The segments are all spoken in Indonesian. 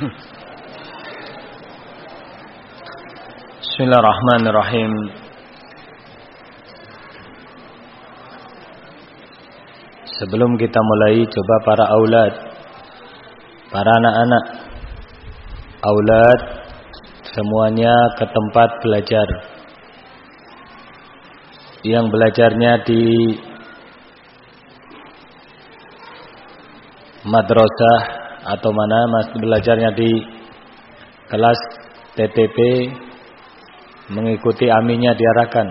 Bismillahirrahmanirrahim. Sebelum kita mulai coba para aulad Para anak-anak Aulad Semuanya ke tempat belajar Yang belajarnya di Madrasah atau mana mas belajarnya di kelas TTP mengikuti aminya diarahkan.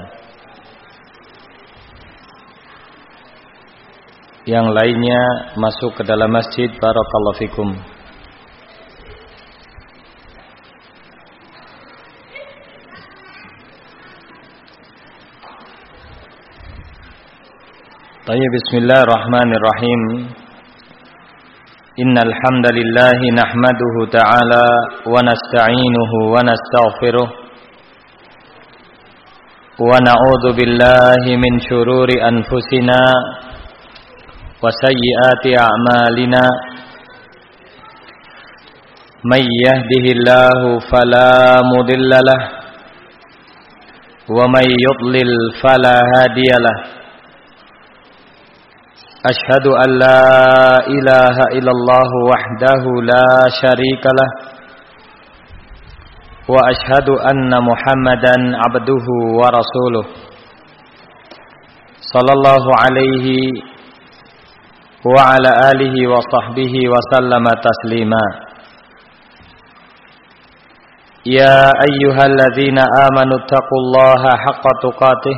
Yang lainnya masuk ke dalam masjid barakallahu fikum. Tayyib bismillahirrahmanirrahim. إن الحمد لله نحمده تعالى ونستعينه ونستغفره ونعوذ بالله من شرور أنفسنا وسيئات أعمالنا من يهده الله فلا مضل له ومن يضلل فلا هادي له أشهد أن لا إله إلا الله وحده لا شريك له وأشهد أن محمدا عبده ورسوله. صلى الله عليه وعلى آله وصحبه وسلم تسليما. يا أيها الذين آمنوا اتقوا الله حق تقاته.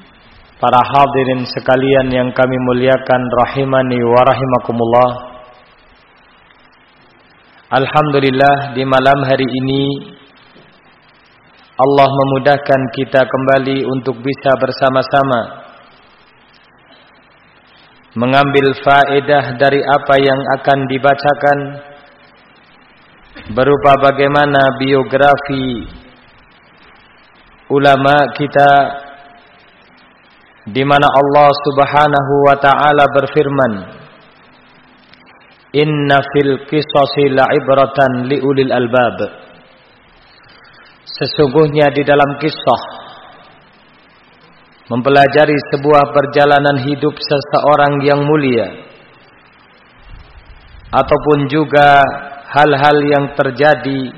Para hadirin sekalian yang kami muliakan Rahimani wa rahimakumullah. Alhamdulillah di malam hari ini Allah memudahkan kita kembali untuk bisa bersama-sama mengambil faedah dari apa yang akan dibacakan berupa bagaimana biografi ulama kita di mana Allah Subhanahu wa taala berfirman Inna fil qisasi la'ibratan liulil albab. Sesungguhnya di dalam kisah mempelajari sebuah perjalanan hidup seseorang yang mulia ataupun juga hal-hal yang terjadi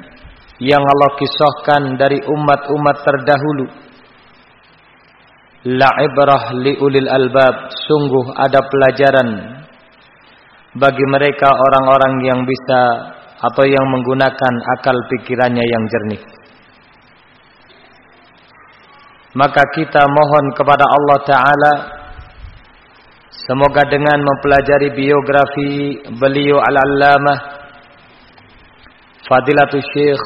yang Allah kisahkan dari umat-umat terdahulu la ibrah liulil albab. Sungguh ada pelajaran bagi mereka orang-orang yang bisa atau yang menggunakan akal pikirannya yang jernih. Maka kita mohon kepada Allah Ta'ala Semoga dengan mempelajari biografi beliau al-allamah Fadilatul Syekh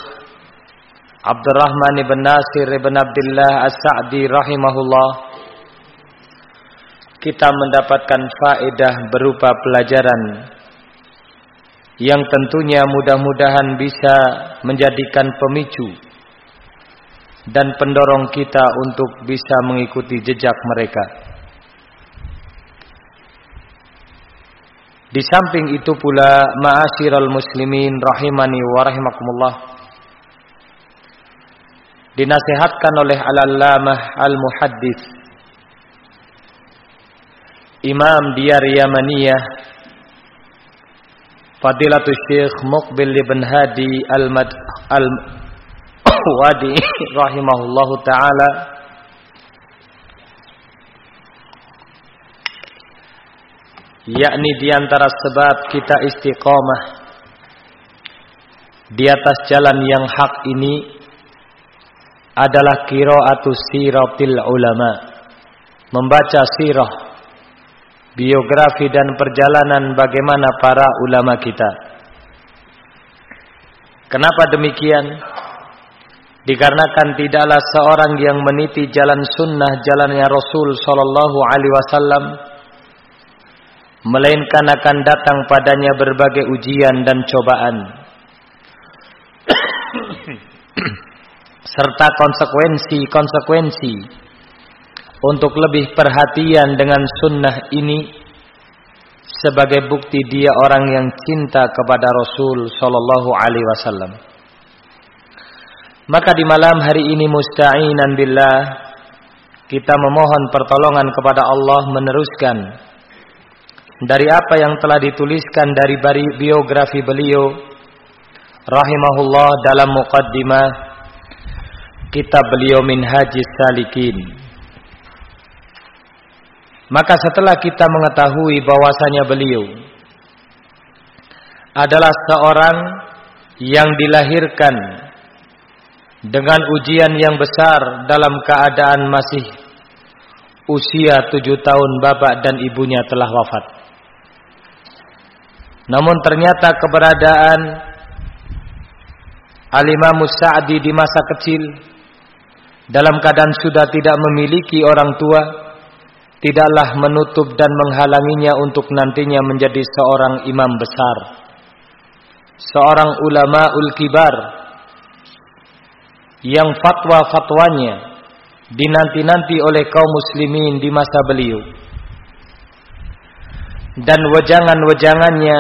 Abdurrahman ibn Nasir ibn Abdullah As-Sa'di rahimahullah Kita mendapatkan faedah berupa pelajaran Yang tentunya mudah-mudahan bisa menjadikan pemicu dan pendorong kita untuk bisa mengikuti jejak mereka. Di samping itu pula ma'asyiral muslimin rahimani wa rahimakumullah dinasihatkan oleh al-allamah al-muhaddits Imam Diyar Yamaniyah Fadilatul Syekh Muqbil bin Hadi Al-Mad Al-Wadi rahimahullahu taala. Yakni di antara sebab kita istiqomah di atas jalan yang hak ini adalah qiraatu siratil ulama membaca sirah biografi dan perjalanan bagaimana para ulama kita. Kenapa demikian? Dikarenakan tidaklah seorang yang meniti jalan sunnah jalannya Rasul Sallallahu Alaihi Wasallam, melainkan akan datang padanya berbagai ujian dan cobaan, serta konsekuensi-konsekuensi untuk lebih perhatian dengan sunnah ini sebagai bukti dia orang yang cinta kepada Rasul sallallahu alaihi wasallam. Maka di malam hari ini musta'inan billah kita memohon pertolongan kepada Allah meneruskan dari apa yang telah dituliskan dari biografi beliau rahimahullah dalam muqaddimah kitab beliau Minhajis Salikin. Maka setelah kita mengetahui bahwasanya beliau adalah seorang yang dilahirkan dengan ujian yang besar dalam keadaan masih usia tujuh tahun bapak dan ibunya telah wafat. Namun ternyata keberadaan Al-Imam Sa'di di masa kecil dalam keadaan sudah tidak memiliki orang tua tidaklah menutup dan menghalanginya untuk nantinya menjadi seorang imam besar, seorang ulama ul kibar. Yang fatwa-fatwanya dinanti-nanti oleh kaum muslimin di masa beliau. Dan wejangan-wejangannya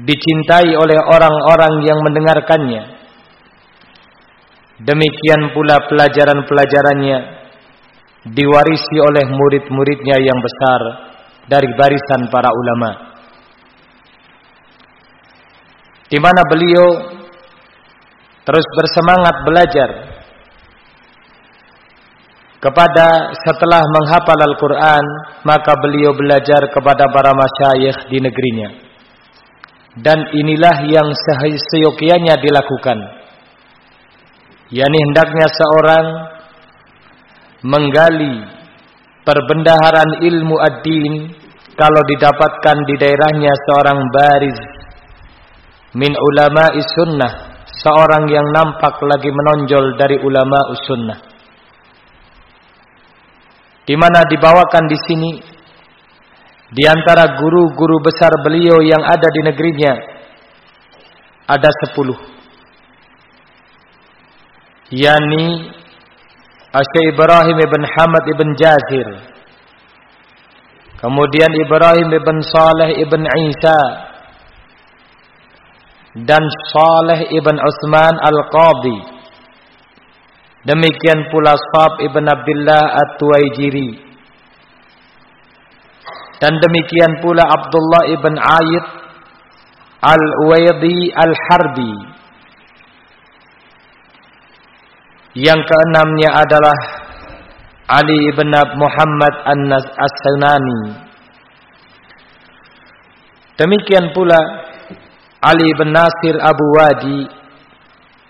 dicintai oleh orang-orang yang mendengarkannya. Demikian pula pelajaran-pelajarannya diwarisi oleh murid-muridnya yang besar dari barisan para ulama. Di mana beliau terus bersemangat belajar kepada setelah menghafal Al-Quran maka beliau belajar kepada para masyayikh di negerinya dan inilah yang seyogianya dilakukan yakni hendaknya seorang menggali perbendaharaan ilmu ad-din kalau didapatkan di daerahnya seorang bariz min ulama sunnah seorang yang nampak lagi menonjol dari ulama sunnah. Di mana dibawakan di sini di antara guru-guru besar beliau yang ada di negerinya ada sepuluh. Yakni Asyik Ibrahim ibn Hamad ibn Jazir. Kemudian Ibrahim ibn Saleh ibn Isa. Dan Saleh ibn Utsman Al-Qadhi. Demikian pula Sab ibn Abdullah At-Tuwaijiri. Dan demikian pula Abdullah ibn Ayyid Al-Uwaidi Al-Harbi. Yang keenamnya adalah Ali ibn Muhammad An-As-Sunani. Demikian pula Ali bin Nasir Abu Wadi,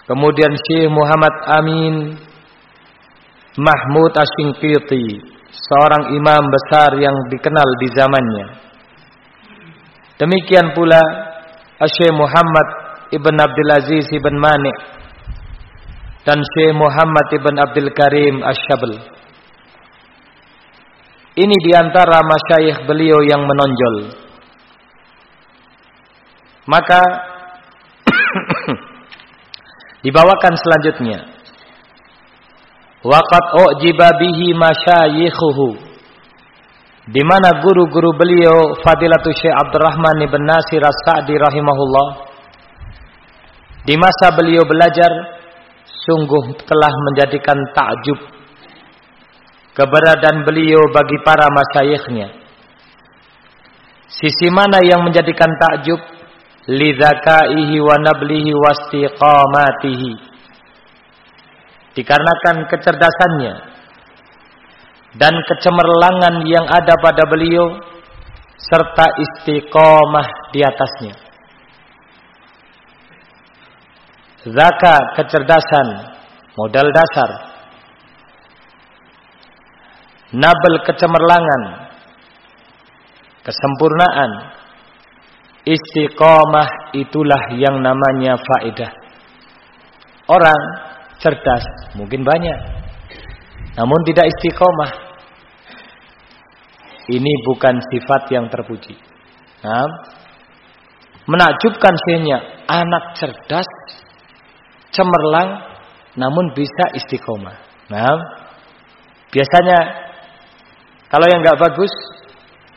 kemudian Syekh Muhammad Amin Mahmud Asyinkiti, seorang imam besar yang dikenal di zamannya. Demikian pula Syekh Muhammad Ibn Abdul Aziz Ibn Mani' dan Syekh Muhammad ibn Abdul Karim Asyabel. Ini di antara masyayikh beliau yang menonjol. Maka dibawakan selanjutnya. Waqat ujiba bihi masyayikhuhu. Di mana guru-guru beliau Fadilatul Syekh Abdurrahman ibn Nasir As-Sa'di rahimahullah di masa beliau belajar sungguh telah menjadikan takjub keberadaan beliau bagi para masyayikhnya. Sisi mana yang menjadikan takjub? Lidzakaihi wa nablihi wastiqamatihi. Dikarenakan kecerdasannya dan kecemerlangan yang ada pada beliau serta istiqomah di atasnya. Zaka kecerdasan modal dasar. Nabel kecemerlangan kesempurnaan istiqomah itulah yang namanya faedah. Orang cerdas mungkin banyak namun tidak istiqomah. Ini bukan sifat yang terpuji. Nah, menakjubkan sehingga anak cerdas, cemerlang, namun bisa istiqomah. Nah, biasanya kalau yang nggak bagus,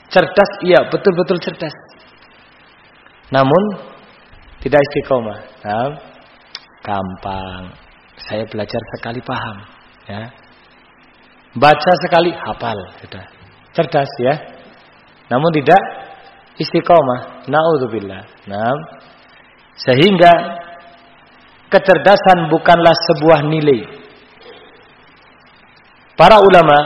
cerdas iya betul-betul cerdas. Namun tidak istiqomah. Nah, gampang. Saya belajar sekali paham, ya. Baca sekali hafal, sudah. Cerdas ya. Namun tidak istiqomah. Nauzubillah. Nah, sehingga kecerdasan bukanlah sebuah nilai. Para ulama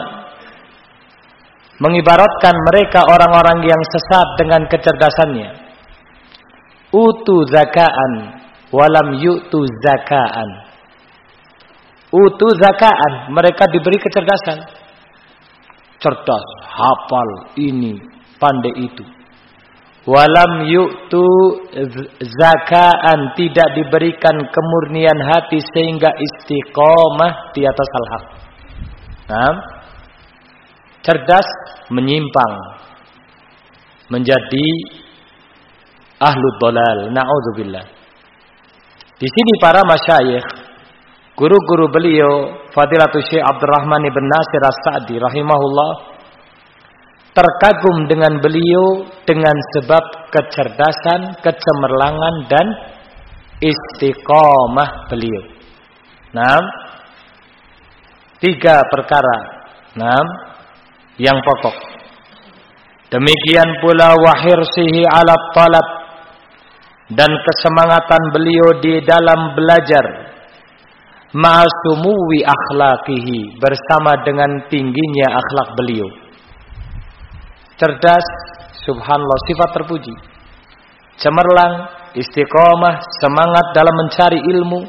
mengibaratkan mereka orang-orang yang sesat dengan kecerdasannya. Utu zakaan walam yu'tu zakaan. Utu zakaan, mereka diberi kecerdasan. Cerdas, hafal ini, pandai itu. Walam yu'tu zakaan, tidak diberikan kemurnian hati sehingga istiqomah di atas al-haq. Nah, cerdas menyimpang menjadi ahlu dolal. Na'udzubillah. Di sini para masyayikh Guru-guru beliau Fadilatul Syekh Abdurrahman ibn Nasir As-Sa'di rahimahullah terkagum dengan beliau dengan sebab kecerdasan, kecemerlangan dan istiqomah beliau. Nah, tiga perkara. Nah, yang pokok. Demikian pula wahirsihi ala talab dan kesemangatan beliau di dalam belajar ma'asumuwi akhlakihi bersama dengan tingginya akhlak beliau. Cerdas, subhanallah sifat terpuji. Cemerlang, istiqomah, semangat dalam mencari ilmu,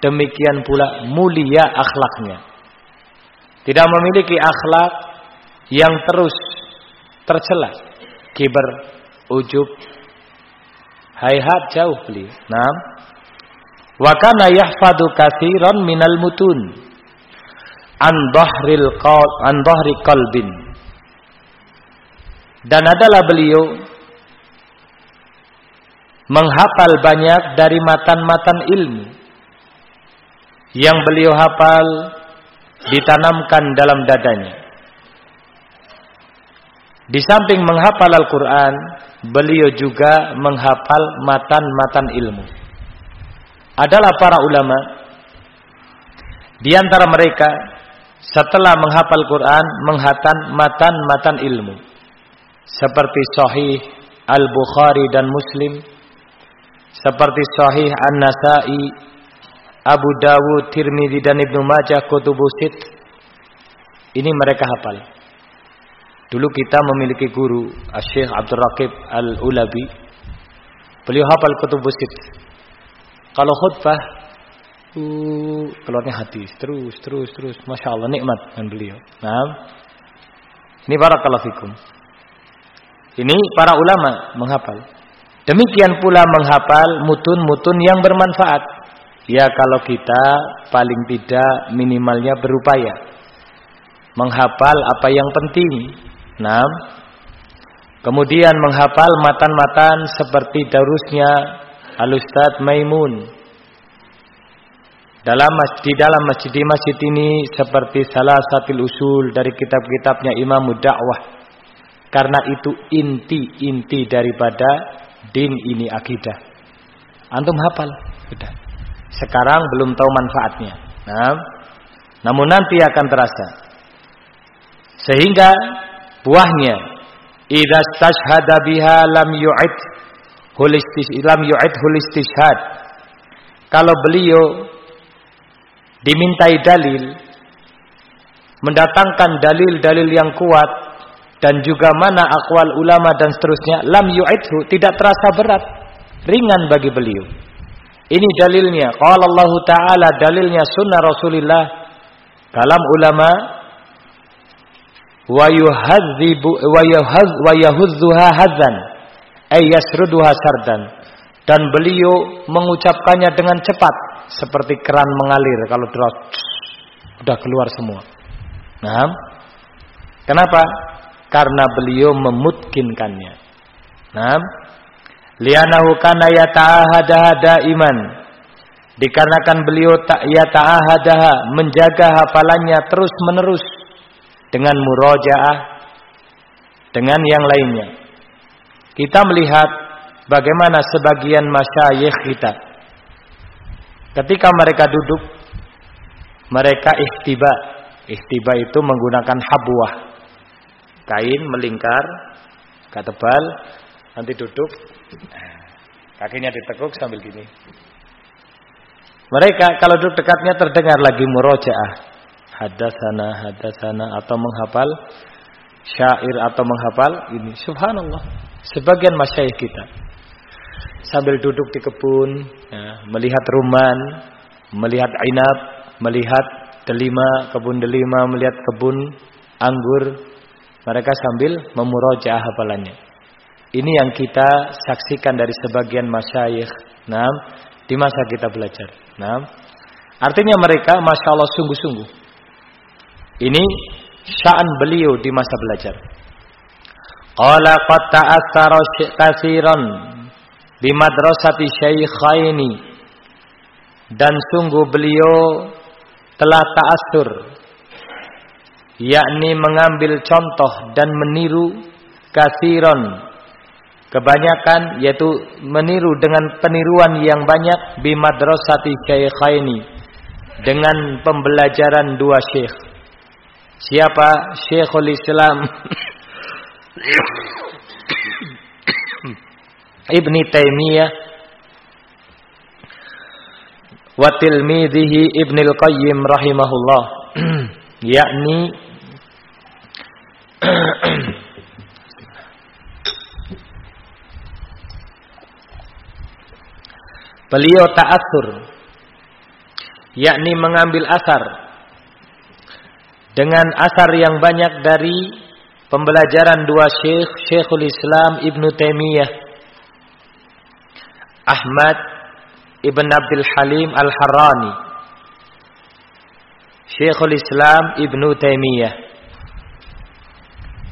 demikian pula mulia akhlaknya. Tidak memiliki akhlak yang terus tercela, kiber, ujub, hayhat jauh beliau. Nah, Wa kana yahfadu katsiran minal mutun an dhahril qaul an. Dan adalah beliau menghafal banyak dari matan-matan ilmu yang beliau hafal ditanamkan dalam dadanya. Di samping menghafal Al-Quran, beliau juga menghafal matan-matan ilmu adalah para ulama. Di antara mereka setelah menghafal Quran, menghatan matan-matan ilmu. Seperti Sahih Al-Bukhari dan Muslim, seperti Sahih An-Nasai, Abu Dawud, Tirmidzi dan Ibnu Majah Kutubusit. Ini mereka hafal. Dulu kita memiliki guru Syekh Abdul Raqib Al-Ulabi. Beliau hafal Kutubusit. Kalau khutbah uh, keluarnya hadis terus terus terus masya Allah nikmat dengan beliau. Nah, ini para kalafikum. Ini para ulama menghafal. Demikian pula menghafal mutun-mutun yang bermanfaat. Ya kalau kita paling tidak minimalnya berupaya menghafal apa yang penting. Nah, kemudian menghafal matan-matan seperti darusnya Al-Ustaz Maimun dalam masjid dalam masjid di masjid ini seperti salah satu usul dari kitab-kitabnya Imam Dakwah karena itu inti-inti daripada din ini akidah. Antum hafal? Sudah. Sekarang belum tahu manfaatnya. Nah namun nanti akan terasa. Sehingga buahnya idza stashhada biha lam yu'id lam yu'id hulistishhad kalau beliau dimintai dalil mendatangkan dalil-dalil yang kuat dan juga mana akwal ulama dan seterusnya lam yu'idhu tidak terasa berat ringan bagi beliau. Ini dalilnya. Qala Allah taala dalilnya sunnah Rasulullah. Kalam ulama wa yuhadzibu wa dan beliau mengucapkannya dengan cepat seperti keran mengalir kalau sudah keluar semua. Nah, kenapa? Karena beliau memutkinkannya. Nah, lianahu kana yata'ahadaha iman. Dikarenakan beliau tak yata'ahadaha menjaga hafalannya terus menerus dengan murojaah dengan yang lainnya. Kita melihat bagaimana sebagian masyayikh kita ketika mereka duduk mereka ihtiba. Ihtiba itu menggunakan habuah. Kain melingkar, gak tebal, nanti duduk. Kakinya ditekuk sambil gini. Mereka kalau duduk dekatnya terdengar lagi murojaah. Hadasana hadasana atau menghafal syair atau menghafal ini. Subhanallah. Sebagian masyayikh kita. Sambil duduk di kebun ya, melihat ruman melihat inab melihat delima kebun delima melihat kebun anggur mereka sambil memurojaah hafalannya. Ini yang kita saksikan dari sebagian masyayikh. Nah di masa kita belajar. Nah artinya mereka masya Allah sungguh-sungguh. Ini sya'an beliau di masa belajar. Qala qad ta'assara katsiran bi madrasati syaikhaini dan sungguh beliau telah ta'assur yakni mengambil contoh dan meniru kasiron kebanyakan yaitu meniru dengan peniruan yang banyak bi madrasati syaikhaini dengan pembelajaran dua syekh. Siapa Syekhul Islam? Ibni Taimiyah wa tilmidhihi Ibnu Al-Qayyim rahimahullah. Yakni beliau ta'assur yakni mengambil asar dengan asar yang banyak dari pembelajaran dua syekh Syekhul Islam Ibnu Taimiyah Ahmad Ibn Abdul Halim Al-Harrani Syekhul Islam Ibnu Taimiyah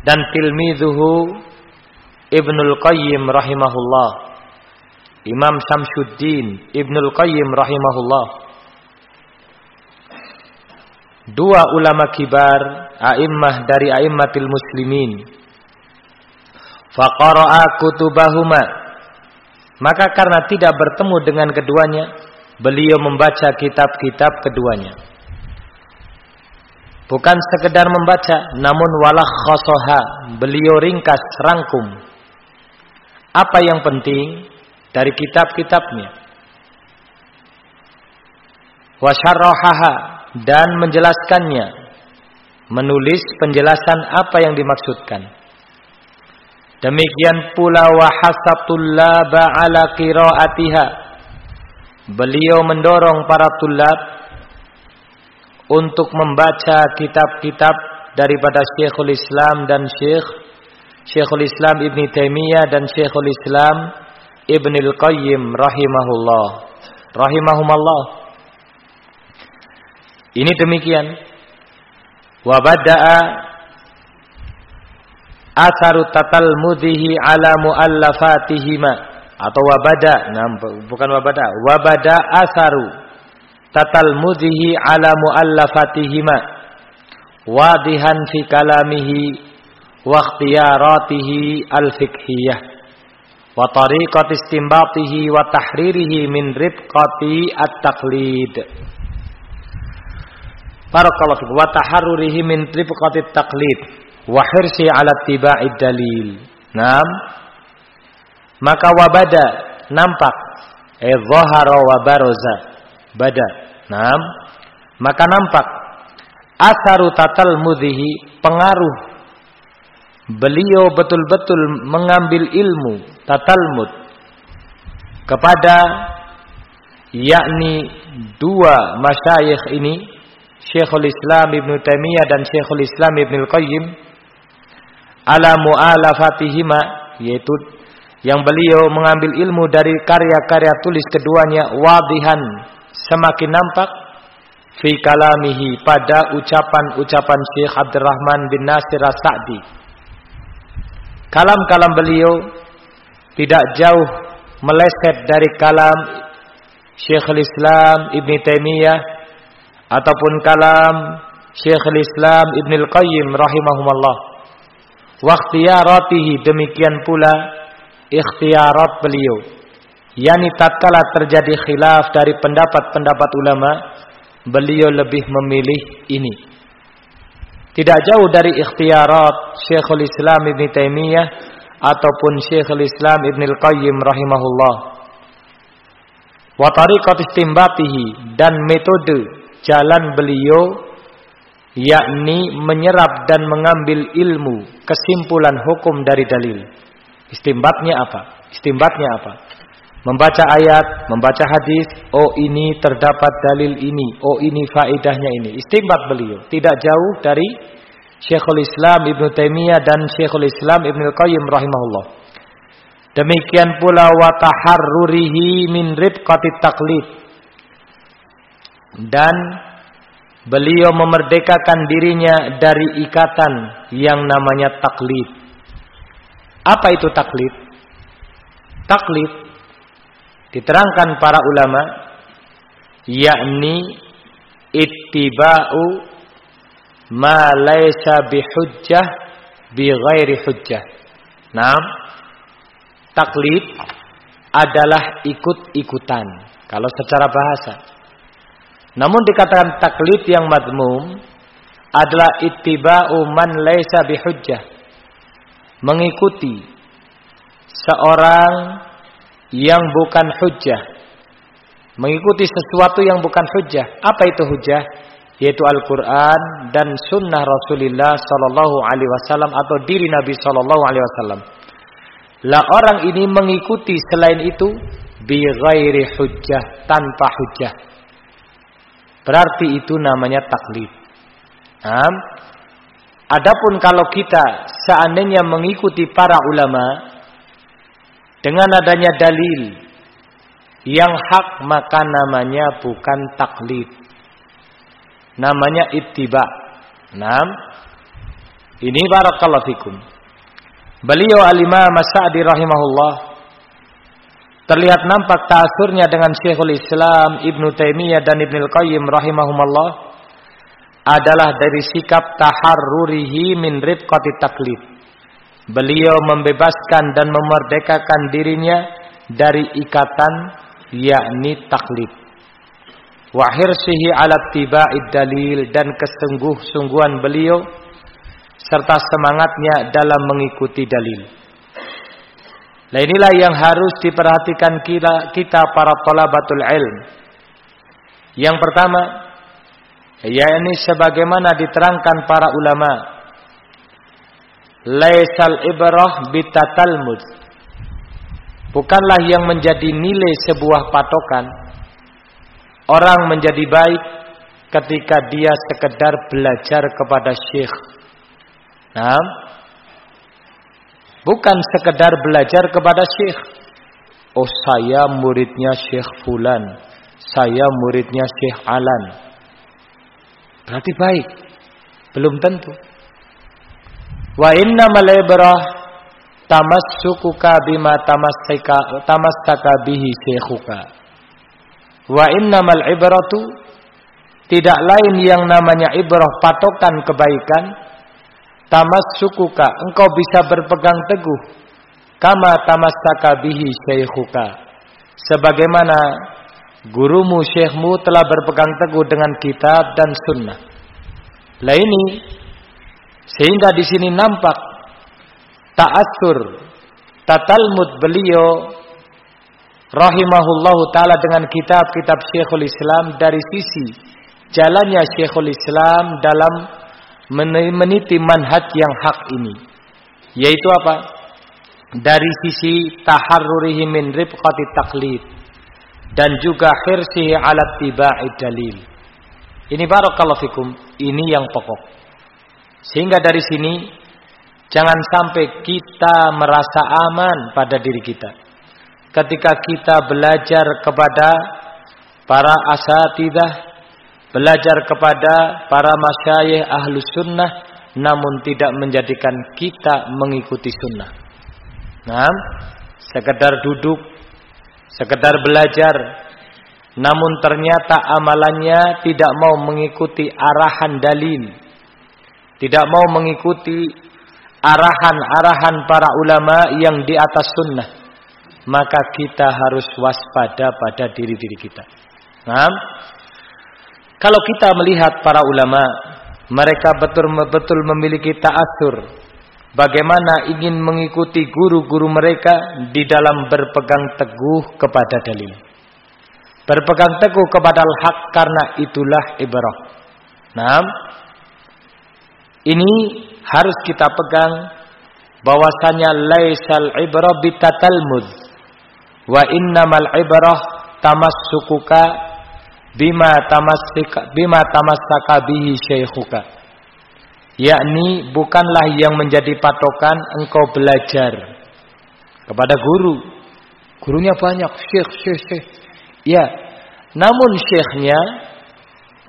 dan tilmidhuhu Ibnul Qayyim rahimahullah. Imam Samsuddin Ibnul Qayyim rahimahullah. Dua ulama kibar a'immah dari a'immatil muslimin. Faqara'a kutubahuma. Maka karena tidak bertemu dengan keduanya beliau membaca kitab-kitab keduanya bukan sekedar membaca namun walah khosoha beliau ringkas rangkum. Apa yang penting dari kitab-kitabnya? Wasyarrahaha dan menjelaskannya. Menulis penjelasan apa yang dimaksudkan. Demikian pula wa hasabtullaba ala qiraatiha. Beliau mendorong para tulab untuk membaca kitab-kitab daripada Syekhul Islam dan Syekh Syekhul Islam Ibn Taimiyah dan Syekhul Islam Ibn Al-Qayyim rahimahullah. Rahimahumallah. Ini demikian. Wa bada'a asaru tatal mudhihi ala muallafatihima. Atau wabada bukan wabada wabada asaru tatal mudhihi ala muallafatihima wadihan fi kalamihi wa ikhtiyaratihi al-fiqhiyah wa tariqat istinbatihi wa tahririhi min ribqati at-taqlid Barakallahu fikum wa taharrurihi min rifqatit taqlid wa hirsi ala tiba'id dalil. Naam. Maka wabada nampak eh zahara wa baraza. Bada. Naam. Maka nampak asaru tatal mudhihi pengaruh beliau betul-betul mengambil ilmu tatalmud kepada yakni dua masyayikh ini Syekhul Islam Ibn Taimiyah dan Syekhul Islam Ibn Al-Qayyim ala mu'alafatihima yaitu yang beliau mengambil ilmu dari karya-karya tulis keduanya wadihan semakin nampak fi kalamihi pada ucapan-ucapan Syekh Abdurrahman bin Nasir As-Sa'di. Kalam-kalam beliau tidak jauh meleset dari kalam Syekhul Islam Ibn Taimiyah ataupun kalam Syekhul Islam Ibn Al-Qayyim rahimahumullah. Wakhtiyaratihi demikian pula ikhtiarat beliau. Yani tatkala terjadi khilaf dari pendapat-pendapat ulama, beliau lebih memilih ini. Tidak jauh dari ikhtiarat Syekhul Islam Ibn Taimiyah ataupun Syekhul Islam Ibn Al-Qayyim rahimahullah. Wa tariqat istimbatihi dan metode jalan beliau yakni menyerap dan mengambil ilmu kesimpulan hukum dari dalil. Istimbatnya apa? Istimbatnya apa? Membaca ayat, membaca hadis, oh ini terdapat dalil ini, oh ini faedahnya ini. Istimbat beliau tidak jauh dari Syekhul Islam Ibn Taimiyah dan Syekhul Islam Ibn Qayyim rahimahullah. Demikian pula wa taharrurihi min ribqati taklid. Dan beliau memerdekakan dirinya dari ikatan yang namanya taklid. Apa itu taklid? Taklid diterangkan para ulama yakni ittiba'u ma laisa bihujjah bi ghairi hujjah. Nah, taklid adalah ikut-ikutan kalau secara bahasa. Namun dikatakan taklid yang madmum adalah ittiba'u man laisa bihujjah. Mengikuti seorang yang bukan hujjah. Mengikuti sesuatu yang bukan hujjah. Apa itu hujjah? Yaitu Al-Quran dan Sunnah Rasulullah Sallallahu Alaihi Wasallam atau diri Nabi Sallallahu Alaihi Wasallam. Lah orang ini mengikuti selain itu bi ghairi hujjah tanpa hujjah. Berarti itu namanya taklid. Nah, adapun kalau kita seandainya mengikuti para ulama dengan adanya dalil yang hak maka namanya bukan taklid. Namanya ittiba. Nam. Ini barakallahu fikum. Beliau al-Imam Sa'di rahimahullah terlihat nampak ta'asurnya dengan Syekhul Islam Ibnu Taimiyah dan Ibnu Qayyim rahimahumullah adalah dari sikap taharrurihi min ribqati taklid. Beliau membebaskan dan memerdekakan dirinya dari ikatan yakni taklid. Wa hirsihi ala tiba'id dalil dan kesungguh-sungguhan beliau serta semangatnya dalam mengikuti dalil. Nah inilah yang harus diperhatikan kita, kita para talabatul ilm. Yang pertama, yakni sebagaimana diterangkan para ulama laisal ibrah bitatalmud. Bukanlah yang menjadi nilai sebuah patokan. Orang menjadi baik ketika dia sekedar belajar kepada syekh. Nah bukan sekedar belajar kepada syekh. Oh saya muridnya syekh fulan. Saya muridnya syekh alan. Berarti baik? Belum tentu Wa inna ibrah tamassukuka bima tamassaka tamassaka bihi syekhuka. Wa innamal ibratu tidak lain yang namanya ibrah patokan kebaikan tamassukuka engkau bisa berpegang teguh kama tamassaka bihi syekhuka sebagaimana gurumu syekhmu telah berpegang teguh dengan kitab dan sunnah. Lah ini Sehingga di sini nampak ta'atsur tatalmud beliau rahimahullahu taala dengan kitab-kitab Syekhul Islam dari sisi jalannya Syekhul Islam dalam meniti manhaj yang hak ini. Yaitu apa? Dari sisi taharrurihi min ribqati taklid dan juga khirsihi ala tiba'i dalil. Ini barakallahu fikum, ini yang pokok. Sehingga dari sini jangan sampai kita merasa aman pada diri kita ketika kita belajar kepada para asatidah, belajar kepada para masyayikh ahlu sunnah, namun tidak menjadikan kita mengikuti sunnah. Nah, sekedar duduk, sekedar belajar, namun ternyata amalannya tidak mau mengikuti arahan dalil, tidak mau mengikuti arahan-arahan para ulama yang di atas sunnah maka kita harus waspada pada diri-diri kita. Nah, kalau kita melihat para ulama, mereka betul-betul memiliki ta'asur. Bagaimana ingin mengikuti guru-guru mereka di dalam berpegang teguh kepada dalil. Berpegang teguh kepada al-haq karena itulah ibrah. Nah, ini harus kita pegang bahwasanya laisal ibrah bitatalmud. Wa innamal ibrah tamassukuka bima tamassaka bima tamassaka bihi syaikhuka. Yakni bukanlah yang menjadi patokan engkau belajar kepada guru. Gurunya banyak syekh syekh syekh. Ya namun syekhnya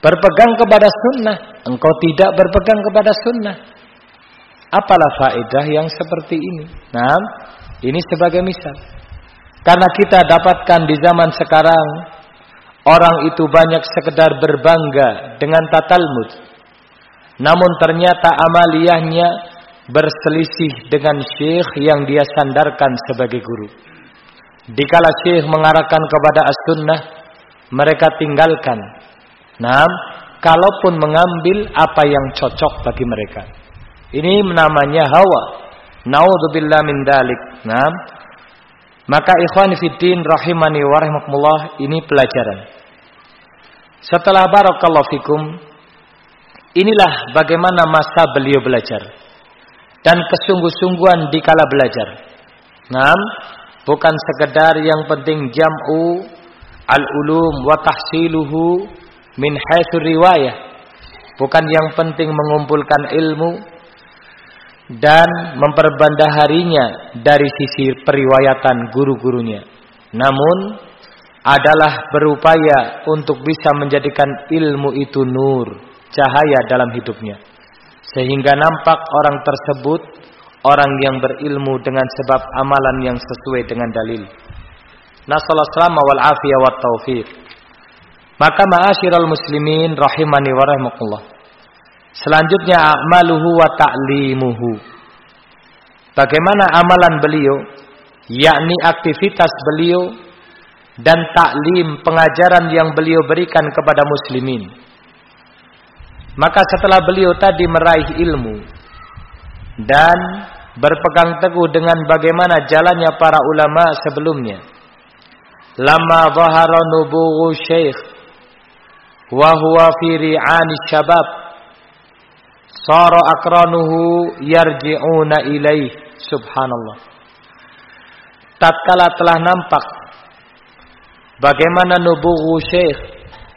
berpegang kepada sunnah engkau tidak berpegang kepada sunnah apalah faedah yang seperti ini nah ini sebagai misal karena kita dapatkan di zaman sekarang orang itu banyak sekedar berbangga dengan tatalmud. Namun ternyata amaliyahnya berselisih dengan syekh yang dia sandarkan sebagai guru. Dikala syekh mengarahkan kepada as-sunnah, mereka tinggalkan. Nah, kalaupun mengambil apa yang cocok bagi mereka. Ini namanya hawa. Naudzubillah min dalik. Nah, maka ikhwan fiddin rahimani wa rahimakumullah ini pelajaran. Setelah barakallahu fikum inilah bagaimana masa beliau belajar dan kesungguh-sungguhan dikala belajar. Nam, bukan sekedar yang penting jam'u al-ulum wa tahsiluhu min haitsu riwayah. Bukan yang penting mengumpulkan ilmu dan memperbandaharinya dari sisi periwayatan guru-gurunya. Namun adalah berupaya untuk bisa menjadikan ilmu itu nur, cahaya dalam hidupnya. Sehingga nampak orang tersebut orang yang berilmu dengan sebab amalan yang sesuai dengan dalil. Nasallahu salama wal afiyah wa taufiq. Maka ma'asyiral muslimin rahimani wa rahimakumullah. Selanjutnya amaluhu wa ta'limuhu. Bagaimana amalan beliau? Yakni aktivitas beliau dan taklim pengajaran yang beliau berikan kepada muslimin. Maka setelah beliau tadi meraih ilmu dan berpegang teguh dengan bagaimana jalannya para ulama sebelumnya. Lama zahara nubughu syekh wa huwa fi ri'ani syabab. Sara akranuhu yarji'una ilaih. Subhanallah. Tatkala telah nampak bagaimana nubughu syekh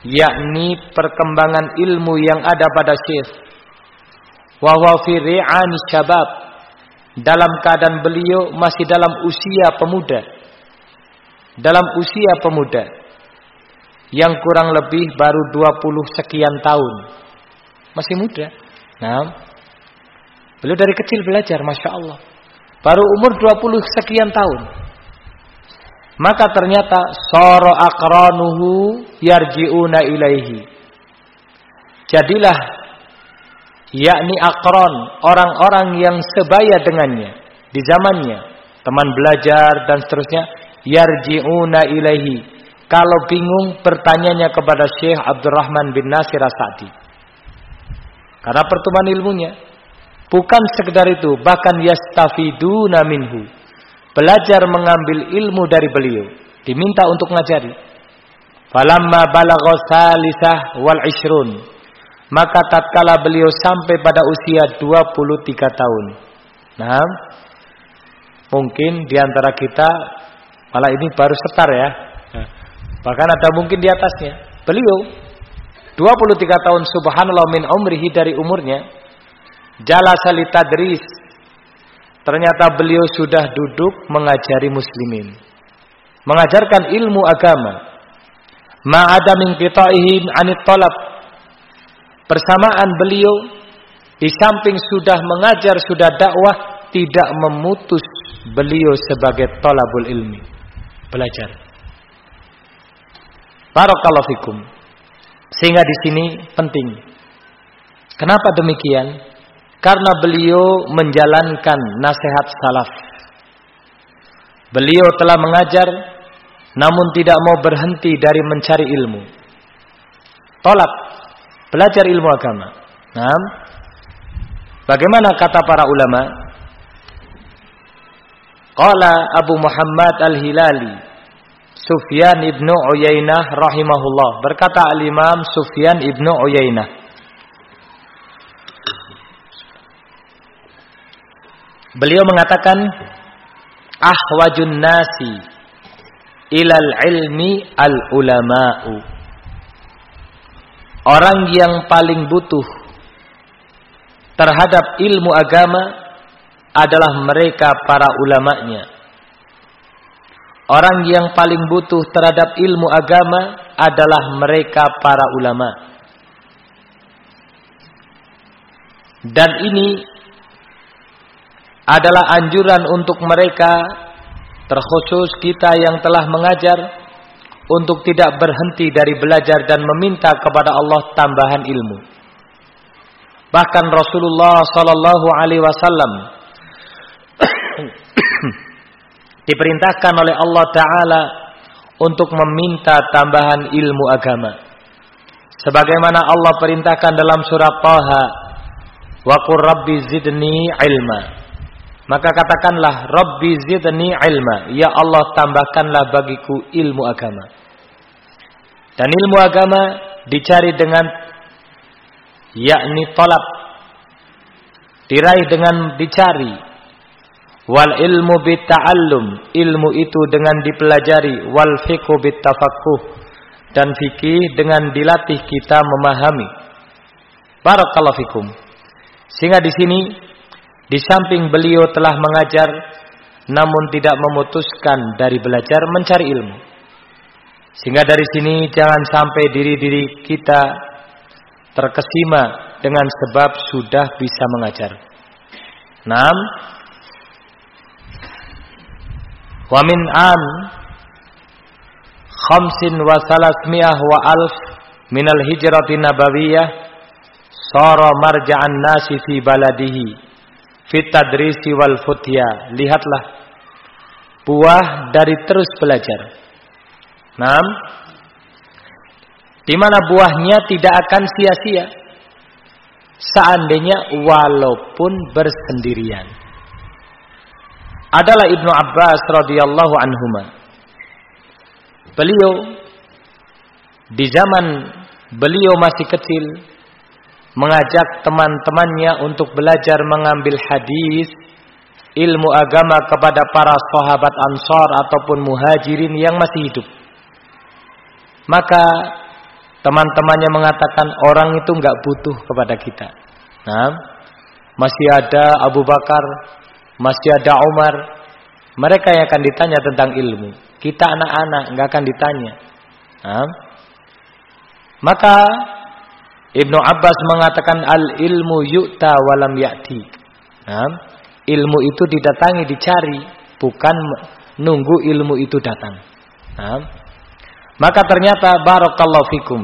yakni perkembangan ilmu yang ada pada syekh. Wa huwa fi ri'ani syabab. Dalam keadaan beliau masih dalam usia pemuda. Dalam usia pemuda yang kurang lebih baru 20 sekian tahun masih muda Nah, beliau dari kecil belajar, masya Allah. Baru umur 20 sekian tahun. Maka ternyata soro akranuhu yarjiuna ilaihi. Jadilah yakni akron orang-orang yang sebaya dengannya di zamannya, teman belajar dan seterusnya yarjiuna ilaihi. Kalau bingung bertanyanya kepada Syekh Abdurrahman bin Nasir As-Sa'di. Karena pertemuan ilmunya. Bukan sekedar itu, bahkan yastafiduna minhu. Belajar mengambil ilmu dari beliau, diminta untuk ngajari. Falamma balagha salisah wal ishrun. Maka tatkala beliau sampai pada usia 23 tahun. Nah, mungkin di antara kita malah ini baru setar ya. Bahkan ada mungkin di atasnya. Beliau 23 tahun subhanallah min umrihi dari umurnya Jalasa tadris. Ternyata beliau sudah duduk mengajari muslimin. Mengajarkan ilmu agama. Ma'ada min anit. Persamaan beliau di samping sudah mengajar, sudah dakwah, tidak memutus beliau sebagai talabul ilmi. Belajar. Barakallahu fikum. Sehingga di sini penting. Kenapa demikian? Karena beliau menjalankan nasihat salaf. Beliau telah mengajar namun tidak mau berhenti dari mencari ilmu. Tolak belajar ilmu agama. Nah, bagaimana kata para ulama? Qala Abu Muhammad Al-Hilali Sufyan ibnu Uyainah rahimahullah berkata al-Imam Sufyan ibnu Uyainah Beliau mengatakan ahwajun nasi ilal ilmi al ulama'u. Orang yang paling butuh terhadap ilmu agama adalah mereka para ulamanya. Orang yang paling butuh terhadap ilmu agama adalah mereka para ulama. Dan ini adalah anjuran untuk mereka terkhusus kita yang telah mengajar untuk tidak berhenti dari belajar dan meminta kepada Allah tambahan ilmu. Bahkan Rasulullah sallallahu alaihi wasallam diperintahkan oleh Allah taala untuk meminta tambahan ilmu agama. Sebagaimana Allah perintahkan dalam surah Taha, "Wa rabbi zidni ilma." Maka katakanlah Rabbi zidni ilma. Ya Allah tambahkanlah bagiku ilmu agama. Dan ilmu agama dicari dengan yakni tolak. Diraih dengan dicari. Wal ilmu bitta'allum. Ilmu itu dengan dipelajari. Wal fiqhu bittafaqquh. Dan fikih dengan dilatih kita memahami. Barakallahu fikum. Sehingga di sini di samping beliau telah mengajar namun tidak memutuskan dari belajar mencari ilmu. Sehingga dari sini jangan sampai diri-diri kita terkesima dengan sebab sudah bisa mengajar. 6. Wa min an khamsin wa salasmi'ah wa alf minal hijrati nabawiyah sara marja'an nasi fi baladihi fitadrisi wal futya. Lihatlah buah dari terus belajar. Nam, di mana buahnya tidak akan sia-sia seandainya walaupun bersendirian. Adalah Ibnu Abbas radhiyallahu anhuma. Beliau di zaman beliau masih kecil mengajak teman-temannya untuk belajar mengambil hadis ilmu agama kepada para sahabat Ansar ataupun Muhajirin yang masih hidup. Maka teman-temannya mengatakan orang itu nggak butuh kepada kita. Nah, masih ada Abu Bakar, masih ada Umar. Mereka yang akan ditanya tentang ilmu. Kita anak-anak nggak akan ditanya. Nah, maka Ibnu Abbas mengatakan al ilmu yu'ta walam ya'ti. Nah, ilmu itu didatangi, dicari, bukan nunggu ilmu itu datang. Nah, maka ternyata barakallahu fikum.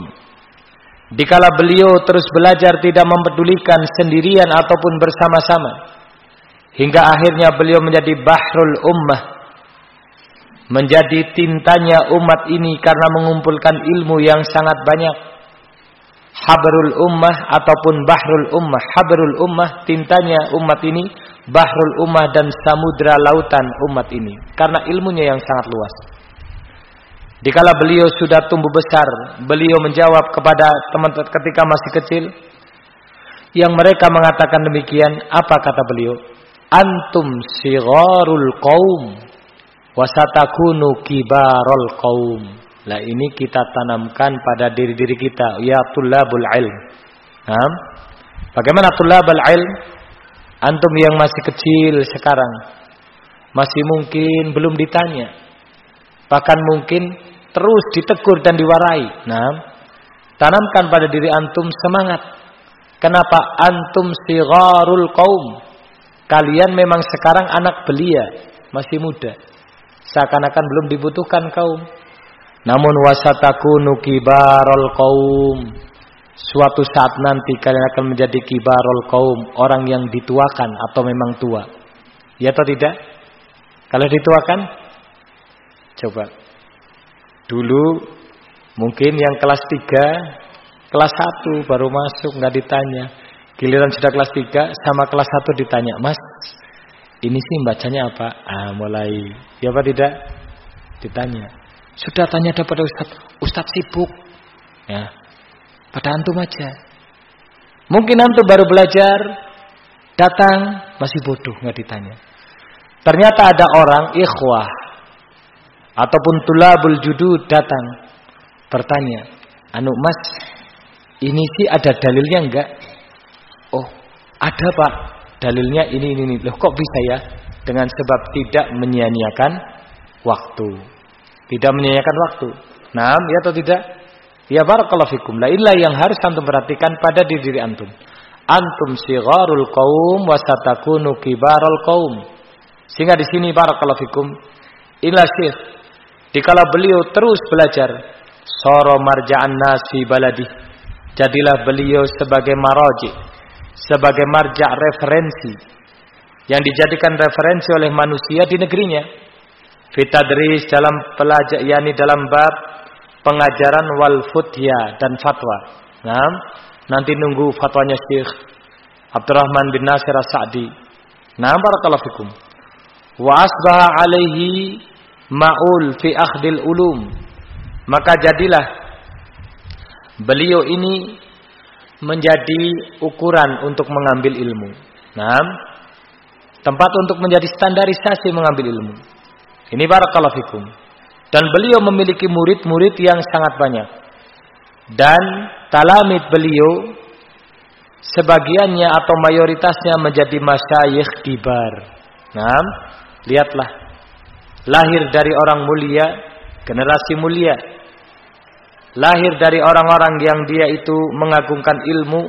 Dikala beliau terus belajar tidak mempedulikan sendirian ataupun bersama-sama. Hingga akhirnya beliau menjadi bahrul ummah. Menjadi tintanya umat ini karena mengumpulkan ilmu yang sangat banyak habrul ummah ataupun bahrul ummah. Habrul ummah tintanya umat ini, bahrul ummah dan samudra lautan umat ini. Karena ilmunya yang sangat luas. Dikala beliau sudah tumbuh besar, beliau menjawab kepada teman ketika masih kecil, yang mereka mengatakan demikian, apa kata beliau? Antum sigharul qaum wasatakunu kibarul qaum. Lah ini kita tanamkan pada diri-diri kita, ya tulabul ilm. Nah, bagaimana tulabul ilm? Antum yang masih kecil sekarang, masih mungkin belum ditanya. Bahkan mungkin terus ditegur dan diwarai. Nah, tanamkan pada diri antum semangat Kenapa antum sigharul qaum? Kalian memang sekarang anak belia, masih muda. Seakan-akan belum dibutuhkan kaum. Namun wasatakunu kibarul qaum. Suatu saat nanti kalian akan menjadi kibarul qaum, orang yang dituakan atau memang tua. Ya atau tidak? Kalau dituakan coba. Dulu mungkin yang kelas 3 Kelas 1 baru masuk nggak ditanya. Giliran sudah kelas 3 sama kelas 1 ditanya, "Mas, ini sih bacanya apa?" Ah, mulai ya apa tidak? Ditanya. Sudah tanya pada Ustaz. Ustaz sibuk. Ya. Pada antum aja. Mungkin antum baru belajar, datang masih bodoh nggak ditanya. Ternyata ada orang ikhwah ataupun tulabul judud datang bertanya, "Anu Mas, ini sih ada dalilnya enggak? Oh, ada Pak. Dalilnya ini ini ini. Loh kok bisa ya? Dengan sebab tidak menyia-nyiakan waktu. Tidak menyia-nyiakan waktu. Nah, ya atau tidak? Ya barakallahu fikum. La inilah yang harus antum perhatikan pada diri, diri antum. Antum sigharul qaum wasatakunu kibarul qaum. Sehingga di sini barakallahu fikum. Inilah syekh. Dikala beliau terus belajar. Soro marja'an nasi baladih Jadilah beliau sebagai maraji, sebagai marja referensi yang dijadikan referensi oleh manusia di negerinya. Fitadris dalam pelajar yakni dalam bab pengajaran wal futya dan fatwa. Nah, nanti nunggu fatwanya Syekh Abdurrahman bin Nasir As-Sa'di. Nah, barakallahu fikum. Wa asbaha alaihi ma'ul fi akhdil ulum. Maka jadilah beliau ini menjadi ukuran untuk mengambil ilmu. Nah, tempat untuk menjadi standarisasi mengambil ilmu. Ini barakallahu fikum. Dan beliau memiliki murid-murid yang sangat banyak. Dan talamid beliau sebagiannya atau mayoritasnya menjadi masyayikh kibar. Nah, lihatlah. Lahir dari orang mulia, generasi mulia lahir dari orang-orang yang dia itu mengagungkan ilmu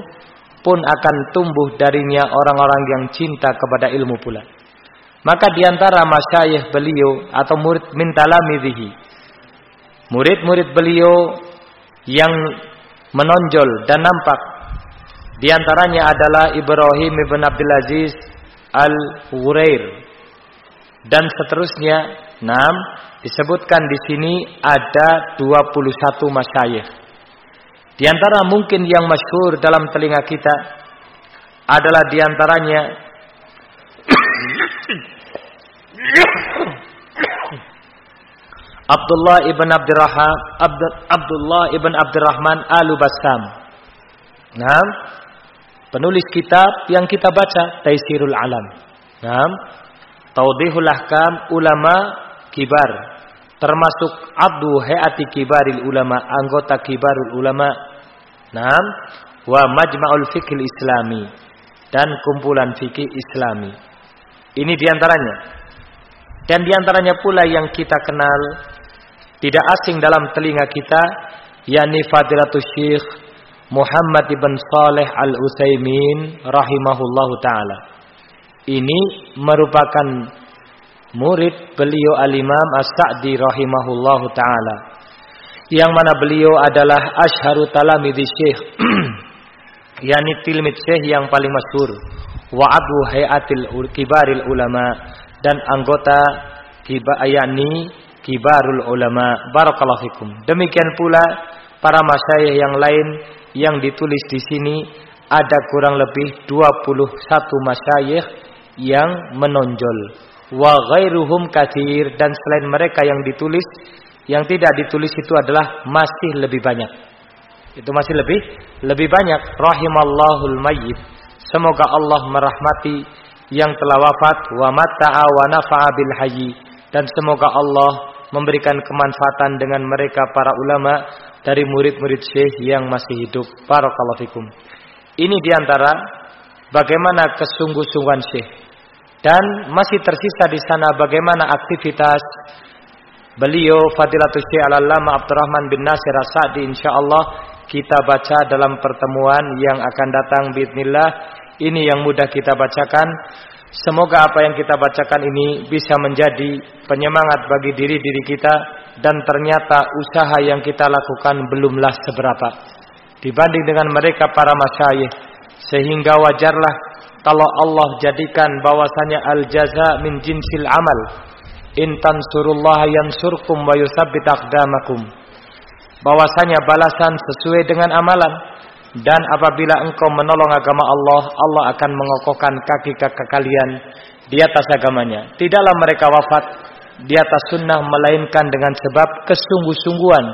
pun akan tumbuh darinya orang-orang yang cinta kepada ilmu pula. Maka di antara masyayikh beliau atau murid mintalamidhihi. Murid-murid beliau yang menonjol dan nampak. Di antaranya adalah Ibrahim ibn Abdul Aziz al-Ghurair. Dan seterusnya. Nam Disebutkan di sini ada 21 masyayikh. Di antara mungkin yang masyhur dalam telinga kita adalah di antaranya Abdullah ibn Abdurrahman Abdullah ibn Abdurrahman Al-Bassam. Nah, penulis kitab yang kita baca Taisirul Alam. Nah, Taudihul Ahkam ulama kibar termasuk abdu hayati kibaril ulama, anggota kibarul ulama. Naam, wa majma'ul fikih islami dan kumpulan fikih islami. Ini di antaranya. Dan di antaranya pula yang kita kenal tidak asing dalam telinga kita yakni Fadilatul Syekh Muhammad ibn Saleh Al-Utsaimin rahimahullahu taala. Ini merupakan murid beliau al-Imam As-Sa'di rahimahullahu taala. Yang mana beliau adalah asharu talamidhi syekh. yakni tilmid syekh yang paling masyhur. Wa abu hayatil kibaril ulama dan anggota yakni kibarul ulama. Barakallahu fikum. Demikian pula para masyayikh yang lain yang ditulis di sini ada kurang lebih 21 masyayikh yang menonjol. Wa ghairuhum kathir dan selain mereka yang ditulis yang tidak ditulis itu adalah masih lebih banyak. Itu masih lebih lebih banyak rahimallahul mayyit. Semoga Allah merahmati yang telah wafat wa matta'a wa nafa'a bil dan semoga Allah memberikan kemanfaatan dengan mereka para ulama dari murid-murid syekh yang masih hidup. Barakallahu fikum. Ini di antara bagaimana kesungguh-sungguhan syekh. Dan masih tersisa di sana bagaimana aktivitas beliau Fadilatul Syekh Al-Allama Abdurrahman bin Nasir As-Sa'di insyaallah kita baca dalam pertemuan yang akan datang bismillah. Ini yang mudah kita bacakan. Semoga apa yang kita bacakan ini bisa menjadi penyemangat bagi diri-diri kita dan ternyata usaha yang kita lakukan belumlah seberapa dibanding dengan mereka para masyayikh sehingga wajarlah kalau Allah jadikan bahwasanya al jaza min jinsil amal in tansurullah yansurkum wa yutsabbit aqdamakum bahwasanya balasan sesuai dengan amalan dan apabila engkau menolong agama Allah, Allah akan mengokohkan kaki-kaki kalian di atas agamanya. Tidaklah mereka wafat di atas sunnah melainkan dengan sebab kesungguh-sungguhan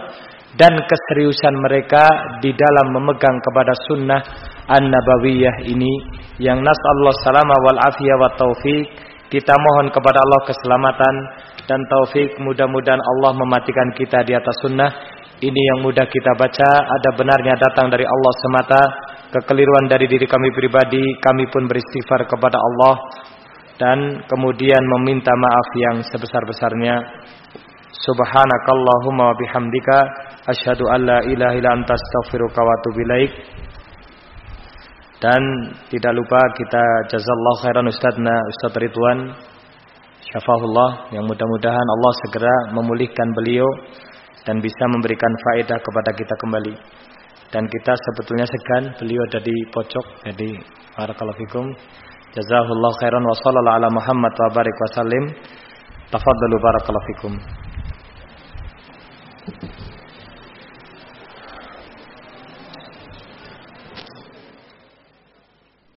dan keseriusan mereka di dalam memegang kepada sunnah an-nabawiyah ini. Yang nas Allah salama wal afiyah wa taufik kita mohon kepada Allah keselamatan dan taufik mudah-mudahan Allah mematikan kita di atas sunnah. Ini yang mudah kita baca. Ada benarnya datang dari Allah semata. Kekeliruan dari diri kami pribadi kami pun beristighfar kepada Allah dan kemudian meminta maaf yang sebesar-besarnya. Subhanakallahumma wa bihamdika asyhadu an la ilaha illa anta astaghfiruka wa atubu ilaik dan tidak lupa kita jazallahu khairan ustadzna Ustaz Ridwan syafahullah yang mudah-mudahan Allah segera memulihkan beliau dan bisa memberikan faedah kepada kita kembali. Dan kita sebetulnya segan beliau ada di pojok. Jadi barakallahu fikum. Jazakallahu khairan wa sallallahu ala Muhammad wa barik wa sallim. Tafaddalu barakallahu fikum.